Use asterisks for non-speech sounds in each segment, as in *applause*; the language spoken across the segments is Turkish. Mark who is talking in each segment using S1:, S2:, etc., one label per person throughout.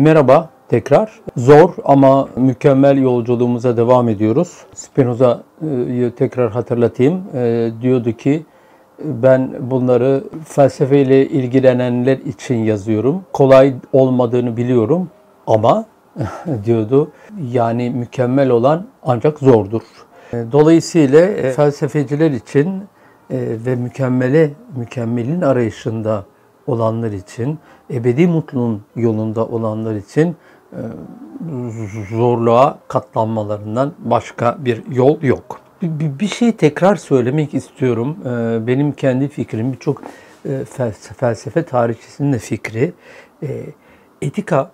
S1: Merhaba tekrar. Zor ama mükemmel yolculuğumuza devam ediyoruz. Spinoza'yı tekrar hatırlatayım. E, diyordu ki ben bunları felsefeyle ilgilenenler için yazıyorum. Kolay olmadığını biliyorum ama *laughs* diyordu yani mükemmel olan ancak zordur. E, dolayısıyla e, felsefeciler için e, ve mükemmele, mükemmelin arayışında olanlar için, ebedi mutluluğun yolunda olanlar için zorluğa katlanmalarından başka bir yol yok. Bir şey tekrar söylemek istiyorum. Benim kendi fikrim, birçok felsefe tarihçisinin de fikri. Etika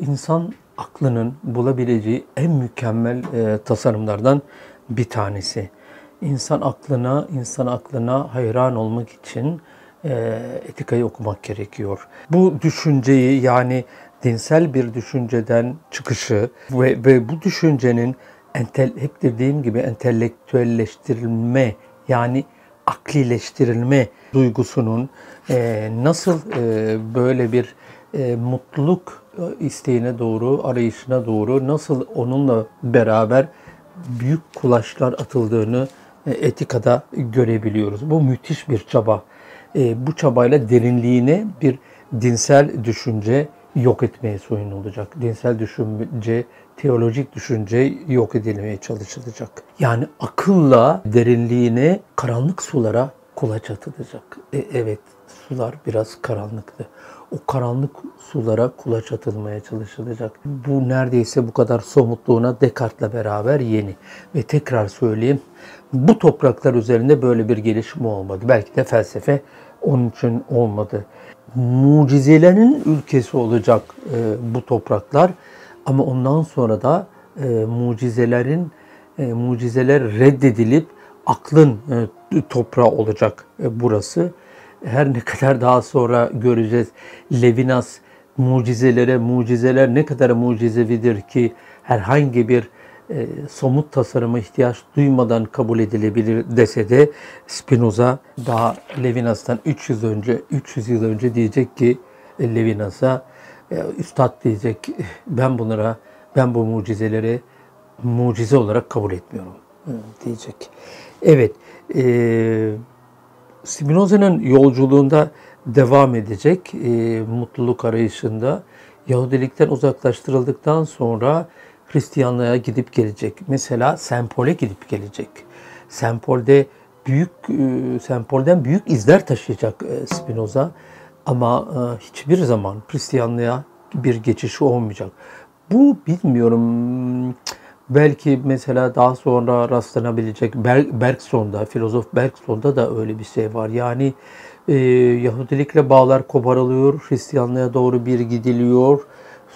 S1: insan aklının bulabileceği en mükemmel tasarımlardan bir tanesi. İnsan aklına, insan aklına hayran olmak için e, etikayı okumak gerekiyor. Bu düşünceyi yani dinsel bir düşünceden çıkışı ve, ve bu düşüncenin entel, hep dediğim gibi entelektüelleştirilme yani aklileştirilme duygusunun e, nasıl e, böyle bir e, mutluluk isteğine doğru, arayışına doğru nasıl onunla beraber büyük kulaçlar atıldığını e, etikada görebiliyoruz. Bu müthiş bir çaba. E, bu çabayla derinliğine bir dinsel düşünce yok etmeye soyun olacak. Dinsel düşünce, teolojik düşünce yok edilmeye çalışılacak. Yani akılla derinliğine karanlık sulara kulaç atılacak. E, evet, sular biraz karanlıktı o karanlık sulara kulaç atılmaya çalışılacak. Bu neredeyse bu kadar somutluğuna Descartes'le beraber yeni. Ve tekrar söyleyeyim, bu topraklar üzerinde böyle bir gelişim olmadı. Belki de felsefe onun için olmadı. Mucizelerin ülkesi olacak e, bu topraklar ama ondan sonra da e, mucizelerin e, mucizeler reddedilip aklın e, toprağı olacak e, burası her ne kadar daha sonra göreceğiz. Levinas mucizelere, mucizeler ne kadar mucizevidir ki herhangi bir e, somut tasarıma ihtiyaç duymadan kabul edilebilir dese de Spinoza daha Levinas'tan 300 önce 300 yıl önce diyecek ki e, Levinas'a e, üstad diyecek ben bunlara ben bu mucizeleri mucize olarak kabul etmiyorum e, diyecek. Evet. E, Spinoza'nın yolculuğunda devam edecek e, mutluluk arayışında Yahudilikten uzaklaştırıldıktan sonra Hristiyanlığa gidip gelecek. Mesela Sempol'e gidip gelecek. Sempol'de büyük e, Sempol'den büyük izler taşıyacak e, Spinoza ama e, hiçbir zaman Hristiyanlığa bir geçişi olmayacak. Bu bilmiyorum Belki mesela daha sonra rastlanabilecek Bergson'da, filozof Bergson'da da öyle bir şey var. Yani e, Yahudilikle bağlar koparılıyor, Hristiyanlığa doğru bir gidiliyor,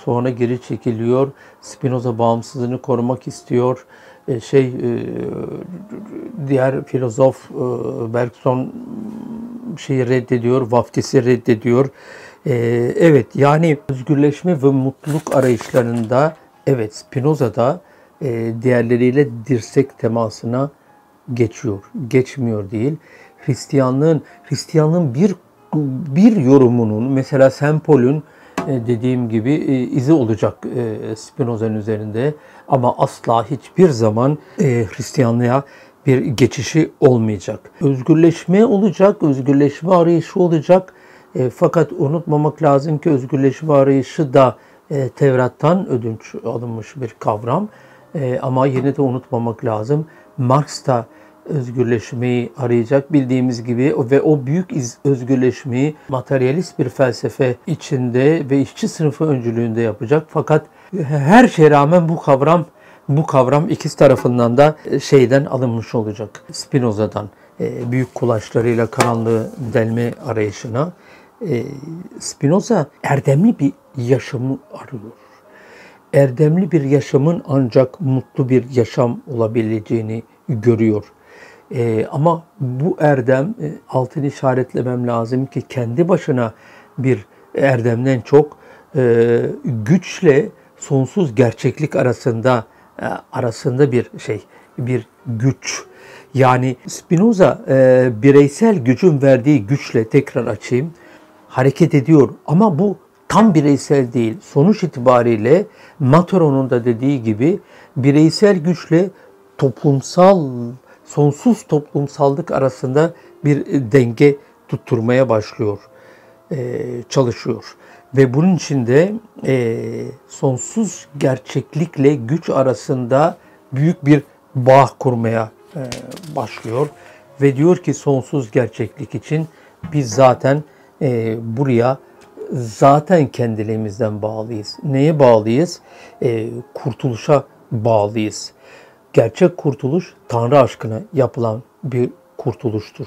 S1: sonra geri çekiliyor. Spinoza bağımsızlığını korumak istiyor. E, şey e, diğer filozof e, Bergson şeyi reddediyor, vaftisi reddediyor. E, evet yani özgürleşme ve mutluluk arayışlarında evet Spinoza'da e, diğerleriyle dirsek temasına geçiyor. Geçmiyor değil. Hristiyanlığın Hristiyanlığın bir bir yorumunun mesela Sempol'ün e, dediğim gibi e, izi olacak Spinoza'nın üzerinde ama asla hiçbir zaman Hristiyanlığa bir geçişi olmayacak. Özgürleşme olacak, özgürleşme arayışı olacak. fakat unutmamak lazım ki özgürleşme arayışı da Tevrat'tan ödünç alınmış bir kavram. E, ama yine de unutmamak lazım. Marx da özgürleşmeyi arayacak bildiğimiz gibi ve o büyük özgürleşmeyi materyalist bir felsefe içinde ve işçi sınıfı öncülüğünde yapacak. Fakat her şeye rağmen bu kavram bu kavram ikisi tarafından da şeyden alınmış olacak. Spinoza'dan e, büyük kulaçlarıyla karanlığı delme arayışına e, Spinoza erdemli bir yaşamı arıyor erdemli bir yaşamın ancak mutlu bir yaşam olabileceğini görüyor. E, ama bu erdem e, altını işaretlemem lazım ki kendi başına bir erdemden çok e, güçle sonsuz gerçeklik arasında e, arasında bir şey bir güç. Yani Spinoza e, bireysel gücün verdiği güçle tekrar açayım hareket ediyor ama bu tam bireysel değil. Sonuç itibariyle Materon'un da dediği gibi bireysel güçle toplumsal, sonsuz toplumsallık arasında bir denge tutturmaya başlıyor, çalışıyor. Ve bunun içinde sonsuz gerçeklikle güç arasında büyük bir bağ kurmaya başlıyor. Ve diyor ki sonsuz gerçeklik için biz zaten buraya zaten kendiliğimizden bağlıyız. Neye bağlıyız? E, kurtuluşa bağlıyız. Gerçek kurtuluş Tanrı aşkına yapılan bir kurtuluştur.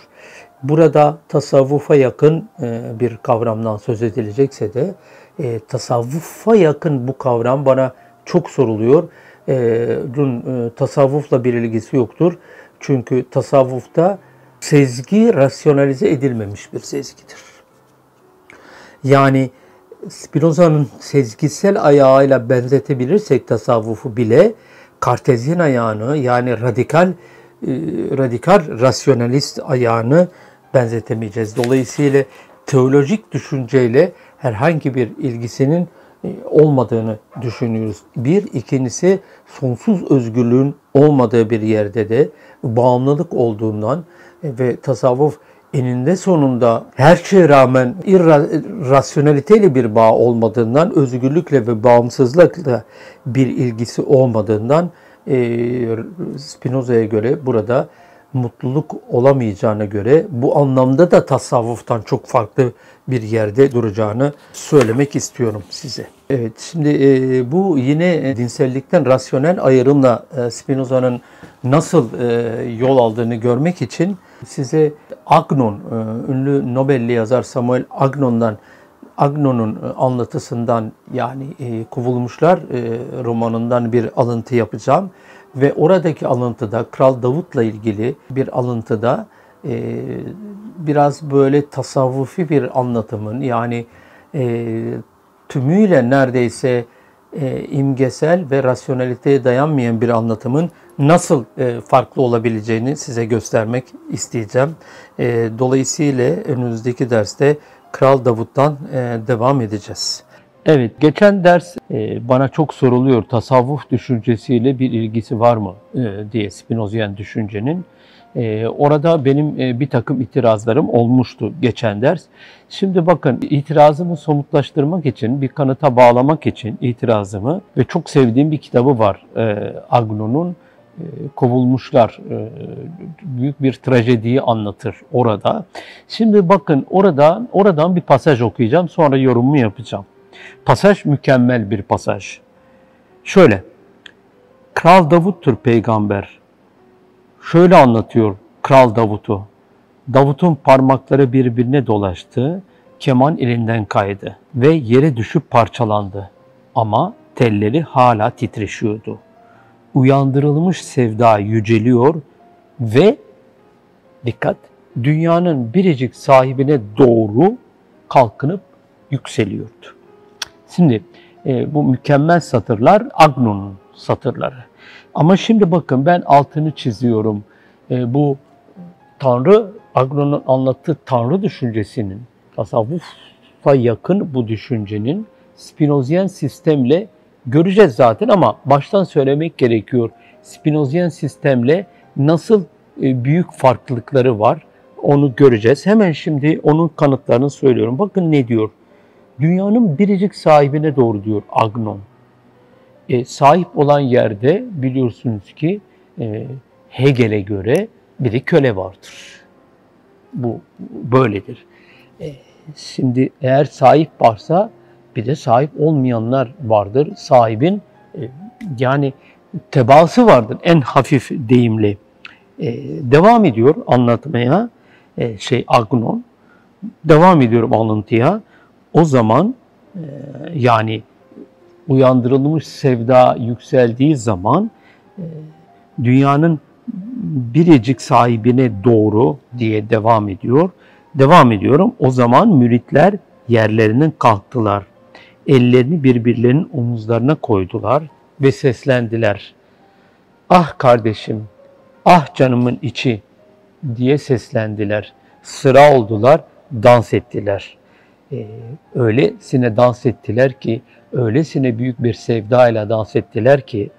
S1: Burada tasavvufa yakın e, bir kavramdan söz edilecekse de e, tasavvufa yakın bu kavram bana çok soruluyor. E, bunun e, tasavvufla bir ilgisi yoktur. Çünkü tasavvufta sezgi rasyonalize edilmemiş bir sezgidir. Yani Spinoza'nın sezgisel ayağıyla benzetebilirsek tasavvufu bile kartezyen ayağını yani radikal e, radikal rasyonalist ayağını benzetemeyeceğiz. Dolayısıyla teolojik düşünceyle herhangi bir ilgisinin e, olmadığını düşünüyoruz. Bir, ikincisi sonsuz özgürlüğün olmadığı bir yerde de bağımlılık olduğundan e, ve tasavvuf eninde sonunda her şeye rağmen irrasyoneliteyle bir bağ olmadığından, özgürlükle ve bağımsızlıkla bir ilgisi olmadığından e, Spinoza'ya göre burada mutluluk olamayacağına göre bu anlamda da tasavvuftan çok farklı bir yerde duracağını söylemek istiyorum size. Evet şimdi e, bu yine dinsellikten rasyonel ayrımla e, Spinoza'nın nasıl e, yol aldığını görmek için size Agnon, e, ünlü Nobel'li yazar Samuel Agnon'dan Agnon'un e, anlatısından yani e, Kovulmuşlar e, romanından bir alıntı yapacağım. Ve oradaki alıntıda Kral Davut'la ilgili bir alıntıda e, biraz böyle tasavvufi bir anlatımın yani e, tümüyle neredeyse e, imgesel ve rasyonaliteye dayanmayan bir anlatımın nasıl e, farklı olabileceğini size göstermek isteyeceğim. E, dolayısıyla önümüzdeki derste Kral Davut'tan e, devam edeceğiz. Evet, geçen ders e, bana çok soruluyor tasavvuf düşüncesiyle bir ilgisi var mı e, diye Spinozian düşüncenin. E, orada benim e, bir takım itirazlarım olmuştu geçen ders. Şimdi bakın itirazımı somutlaştırmak için, bir kanıta bağlamak için itirazımı ve çok sevdiğim bir kitabı var e, Agnon'un e, kovulmuşlar e, büyük bir trajediyi anlatır orada. Şimdi bakın orada oradan bir pasaj okuyacağım sonra yorumumu yapacağım. Pasaj mükemmel bir pasaj. Şöyle. Kral Davut'tur peygamber. Şöyle anlatıyor Kral Davut'u. Davut'un parmakları birbirine dolaştı, keman elinden kaydı ve yere düşüp parçalandı. Ama telleri hala titreşiyordu uyandırılmış sevda yüceliyor ve dikkat dünyanın biricik sahibine doğru kalkınıp yükseliyordu. Şimdi e, bu mükemmel satırlar Agnon'un satırları. Ama şimdi bakın ben altını çiziyorum. E, bu Tanrı, Agnon'un anlattığı Tanrı düşüncesinin, tasavvufa yakın bu düşüncenin Spinozyen sistemle göreceğiz zaten ama baştan söylemek gerekiyor. Spinozyen sistemle nasıl e, büyük farklılıkları var onu göreceğiz. Hemen şimdi onun kanıtlarını söylüyorum. Bakın ne diyor? Dünyanın biricik sahibine doğru diyor Agnon. E, sahip olan yerde biliyorsunuz ki e, Hegel'e göre bir de köle vardır. Bu böyledir. E, şimdi eğer sahip varsa bir de sahip olmayanlar vardır. Sahibin e, yani tebaası vardır en hafif deyimli. E, devam ediyor anlatmaya e, şey Agnon. Devam ediyorum alıntıya. O zaman e, yani uyandırılmış sevda yükseldiği zaman e, dünyanın biricik sahibine doğru diye devam ediyor. Devam ediyorum. O zaman müritler yerlerinden kalktılar ellerini birbirlerinin omuzlarına koydular ve seslendiler. Ah kardeşim, ah canımın içi diye seslendiler. Sıra oldular, dans ettiler. E, öylesine dans ettiler ki, öylesine büyük bir sevdayla dans ettiler ki,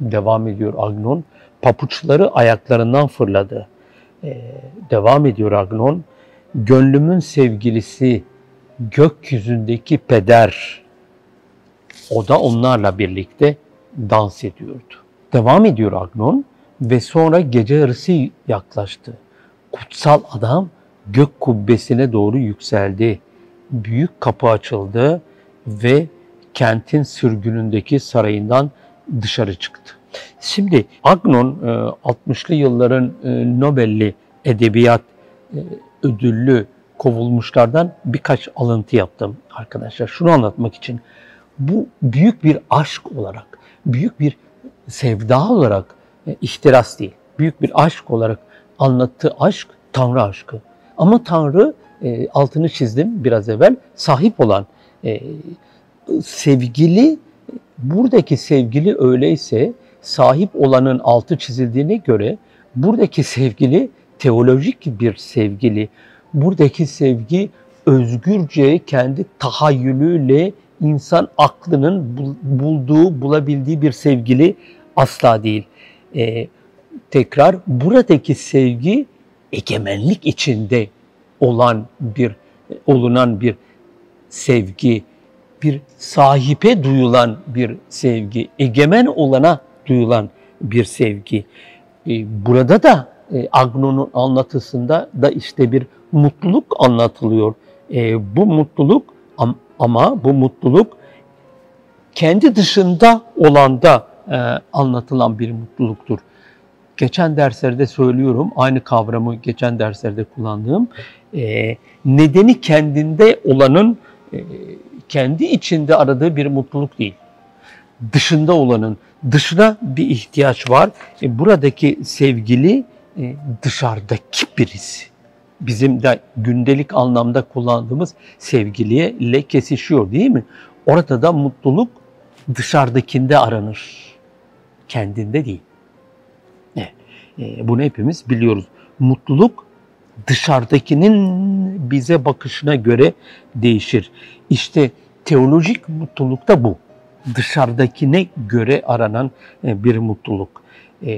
S1: devam ediyor Agnon, papuçları ayaklarından fırladı. E, devam ediyor Agnon, gönlümün sevgilisi, gökyüzündeki peder, o da onlarla birlikte dans ediyordu. Devam ediyor Agnon ve sonra gece yarısı yaklaştı. Kutsal adam gök kubbesine doğru yükseldi. Büyük kapı açıldı ve kentin sürgünündeki sarayından dışarı çıktı. Şimdi Agnon 60'lı e, yılların e, Nobel'li edebiyat e, ödüllü kovulmuşlardan birkaç alıntı yaptım arkadaşlar. Şunu anlatmak için bu büyük bir aşk olarak, büyük bir sevda olarak ihtiras değil. Büyük bir aşk olarak anlattığı aşk Tanrı aşkı. Ama Tanrı e, altını çizdim biraz evvel sahip olan e, sevgili buradaki sevgili öyleyse sahip olanın altı çizildiğine göre buradaki sevgili teolojik bir sevgili. Buradaki sevgi özgürce kendi tahayyülüyle insan aklının bulduğu, bulabildiği bir sevgili asla değil. Ee, tekrar buradaki sevgi egemenlik içinde olan bir olunan bir sevgi, bir sahipe duyulan bir sevgi, egemen olana duyulan bir sevgi. Ee, burada da e, Agnon'un anlatısında da işte bir mutluluk anlatılıyor. Ee, bu mutluluk ama bu mutluluk kendi dışında olanda e, anlatılan bir mutluluktur geçen derslerde söylüyorum, aynı kavramı geçen derslerde kullandığım, e, nedeni kendinde olanın e, kendi içinde aradığı bir mutluluk değil. Dışında olanın, dışına bir ihtiyaç var. E, buradaki sevgili e, dışarıdaki birisi. Bizim de gündelik anlamda kullandığımız sevgiliye ile kesişiyor değil mi? Orada da mutluluk dışarıdakinde aranır. Kendinde değil. E, bunu hepimiz biliyoruz. Mutluluk dışarıdakinin bize bakışına göre değişir. İşte teolojik mutluluk da bu. Dışarıdakine göre aranan e, bir mutluluk. E,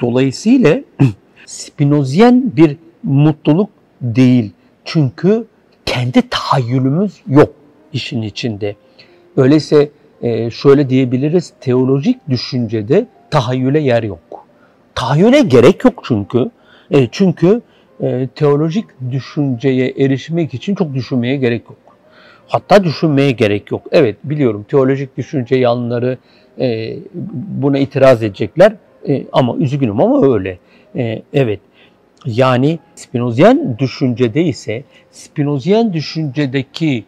S1: dolayısıyla *clears throat* Spinozyen bir mutluluk değil. Çünkü kendi tahayyülümüz yok işin içinde. Öyleyse şöyle diyebiliriz, teolojik düşüncede tahayyüle yer yok. Tahayyüle gerek yok çünkü. E, çünkü e, teolojik düşünceye erişmek için çok düşünmeye gerek yok. Hatta düşünmeye gerek yok. Evet biliyorum teolojik düşünce yanları e, buna itiraz edecekler e, ama üzgünüm ama öyle. E, evet yani Spinozyen düşüncede ise Spinozyen düşüncedeki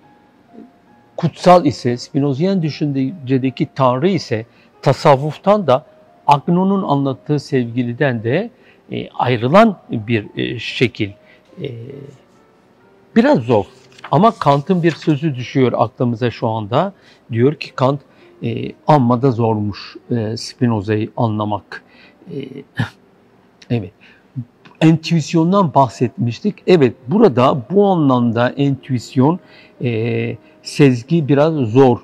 S1: kutsal ise Spinozyen düşüncedeki Tanrı ise tasavvuftan da Agnon'un anlattığı sevgiliden de e, ayrılan bir e, şekil. E, biraz zor ama Kant'ın bir sözü düşüyor aklımıza şu anda. Diyor ki Kant amma da zormuş Spinoza'yı anlamak. *laughs* Evet. Entüisyondan bahsetmiştik. Evet burada bu anlamda entüisyon, sezgi biraz zor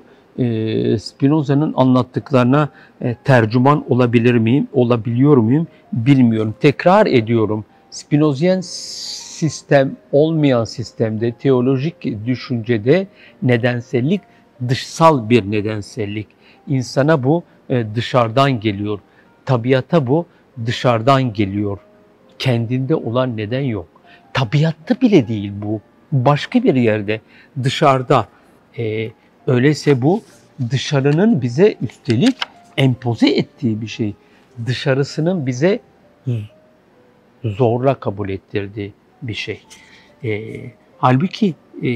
S1: Spinoza'nın anlattıklarına e, tercüman olabilir miyim, olabiliyor muyum bilmiyorum. Tekrar ediyorum. Spinozyen sistem olmayan sistemde, teolojik düşüncede nedensellik dışsal bir nedensellik. İnsana bu e, dışarıdan geliyor. Tabiata bu dışarıdan geliyor. Kendinde olan neden yok. Tabiatta bile değil bu. Başka bir yerde, dışarıda. E, Öyleyse bu dışarının bize üstelik empoze ettiği bir şey. Dışarısının bize zorla kabul ettirdiği bir şey. E, halbuki e,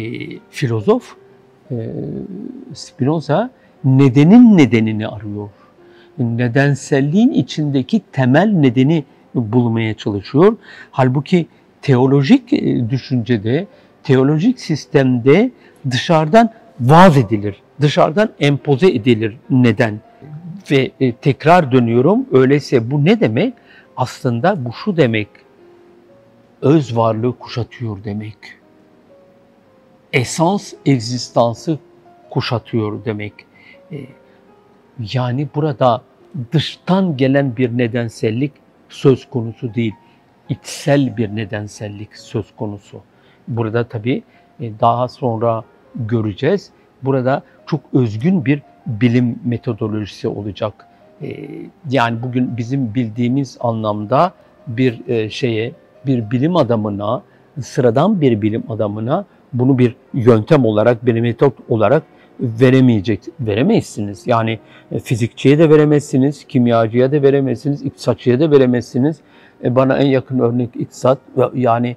S1: filozof e, Spinoza nedenin nedenini arıyor. Nedenselliğin içindeki temel nedeni bulmaya çalışıyor. Halbuki teolojik e, düşüncede, teolojik sistemde dışarıdan vaaz edilir, dışarıdan empoze edilir neden? Ve e, tekrar dönüyorum, öyleyse bu ne demek? Aslında bu şu demek, öz varlığı kuşatıyor demek. esans egzistansı kuşatıyor demek. E, yani burada dıştan gelen bir nedensellik söz konusu değil. içsel bir nedensellik söz konusu. Burada tabii e, daha sonra göreceğiz. Burada çok özgün bir bilim metodolojisi olacak. E, yani bugün bizim bildiğimiz anlamda bir e, şeye, bir bilim adamına, sıradan bir bilim adamına bunu bir yöntem olarak, bir metot olarak veremeyecek, veremezsiniz. Yani fizikçiye de veremezsiniz, kimyacıya da veremezsiniz, iktisatçıya da veremezsiniz. Bana en yakın örnek iktisat, yani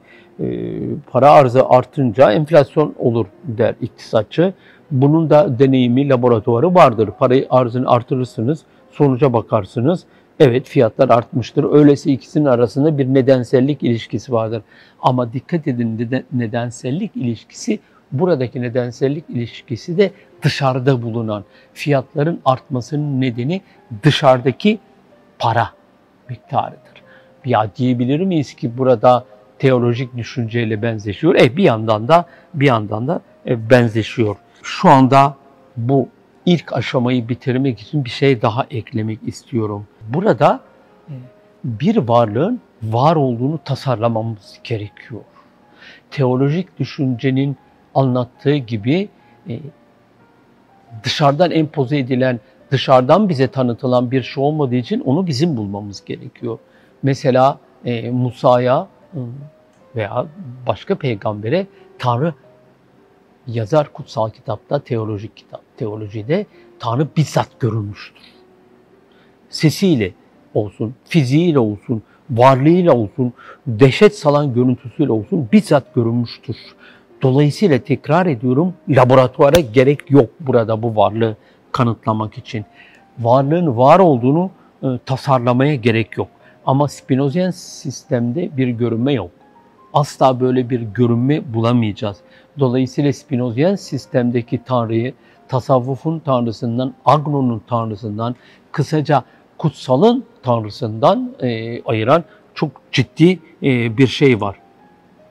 S1: para arzı artınca enflasyon olur der iktisatçı. Bunun da deneyimi, laboratuvarı vardır. Parayı arzını artırırsınız, sonuca bakarsınız. Evet fiyatlar artmıştır. Öyleyse ikisinin arasında bir nedensellik ilişkisi vardır. Ama dikkat edin nedensellik ilişkisi buradaki nedensellik ilişkisi de dışarıda bulunan fiyatların artmasının nedeni dışarıdaki para miktarıdır. Ya diyebilir miyiz ki burada teolojik düşünceyle benzeşiyor? E bir yandan da bir yandan da e, benzeşiyor. Şu anda bu ilk aşamayı bitirmek için bir şey daha eklemek istiyorum. Burada e, bir varlığın var olduğunu tasarlamamız gerekiyor. Teolojik düşüncenin anlattığı gibi dışarıdan empoze edilen, dışarıdan bize tanıtılan bir şey olmadığı için onu bizim bulmamız gerekiyor. Mesela e, Musa'ya veya başka peygambere Tanrı yazar kutsal kitapta, teolojik kitap, teolojide Tanrı bizzat görülmüştür. Sesiyle olsun, fiziğiyle olsun, varlığıyla olsun, dehşet salan görüntüsüyle olsun bizzat görülmüştür. Dolayısıyla tekrar ediyorum laboratuvara gerek yok burada bu varlığı kanıtlamak için. Varlığın var olduğunu e, tasarlamaya gerek yok. Ama Spinozian sistemde bir görünme yok. Asla böyle bir görünme bulamayacağız. Dolayısıyla Spinozian sistemdeki Tanrı'yı tasavvufun Tanrısından, Agnon'un Tanrısından, kısaca kutsalın Tanrısından e, ayıran çok ciddi e, bir şey var.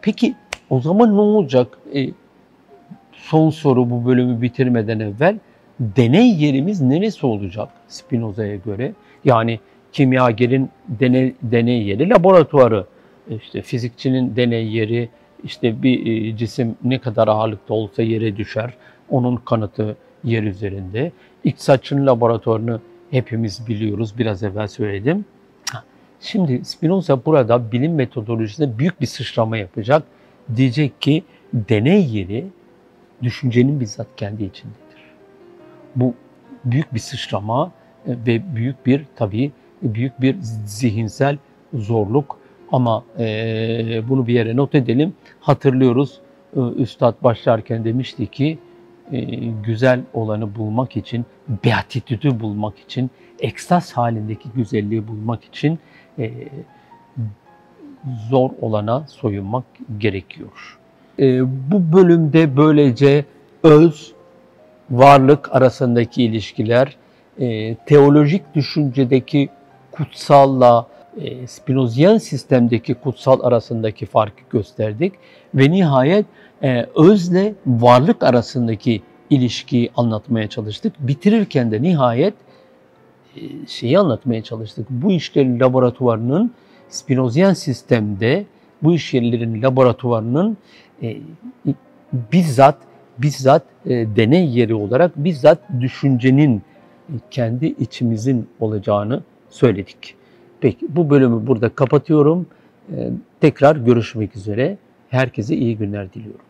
S1: Peki o zaman ne olacak? E, son soru bu bölümü bitirmeden evvel. Deney yerimiz neresi olacak Spinoza'ya göre? Yani kimyagerin deney, deney yeri laboratuvarı, işte fizikçinin deney yeri, işte bir e, cisim ne kadar ağırlıkta olsa yere düşer, onun kanıtı yer üzerinde. İktisatçının laboratuvarını hepimiz biliyoruz, biraz evvel söyledim. Şimdi Spinoza burada bilim metodolojisinde büyük bir sıçrama yapacak diyecek ki deney yeri düşüncenin bizzat kendi içindedir. Bu büyük bir sıçrama e, ve büyük bir tabii büyük bir zihinsel zorluk ama e, bunu bir yere not edelim. Hatırlıyoruz e, Üstad başlarken demişti ki e, güzel olanı bulmak için, beatitüdü bulmak için, ekstaz halindeki güzelliği bulmak için e, zor olana soyunmak gerekiyor. E, bu bölümde böylece öz, varlık arasındaki ilişkiler, e, teolojik düşüncedeki kutsalla e, Spinozian sistemdeki kutsal arasındaki farkı gösterdik ve nihayet e, özle varlık arasındaki ilişkiyi anlatmaya çalıştık. Bitirirken de nihayet e, şeyi anlatmaya çalıştık. Bu işlerin laboratuvarının Spinozian sistemde bu iş yerlerin laboratuvarının e, bizzat bizzat e, deney yeri olarak bizzat düşüncenin e, kendi içimizin olacağını söyledik. Peki bu bölümü burada kapatıyorum. E, tekrar görüşmek üzere. Herkese iyi günler diliyorum.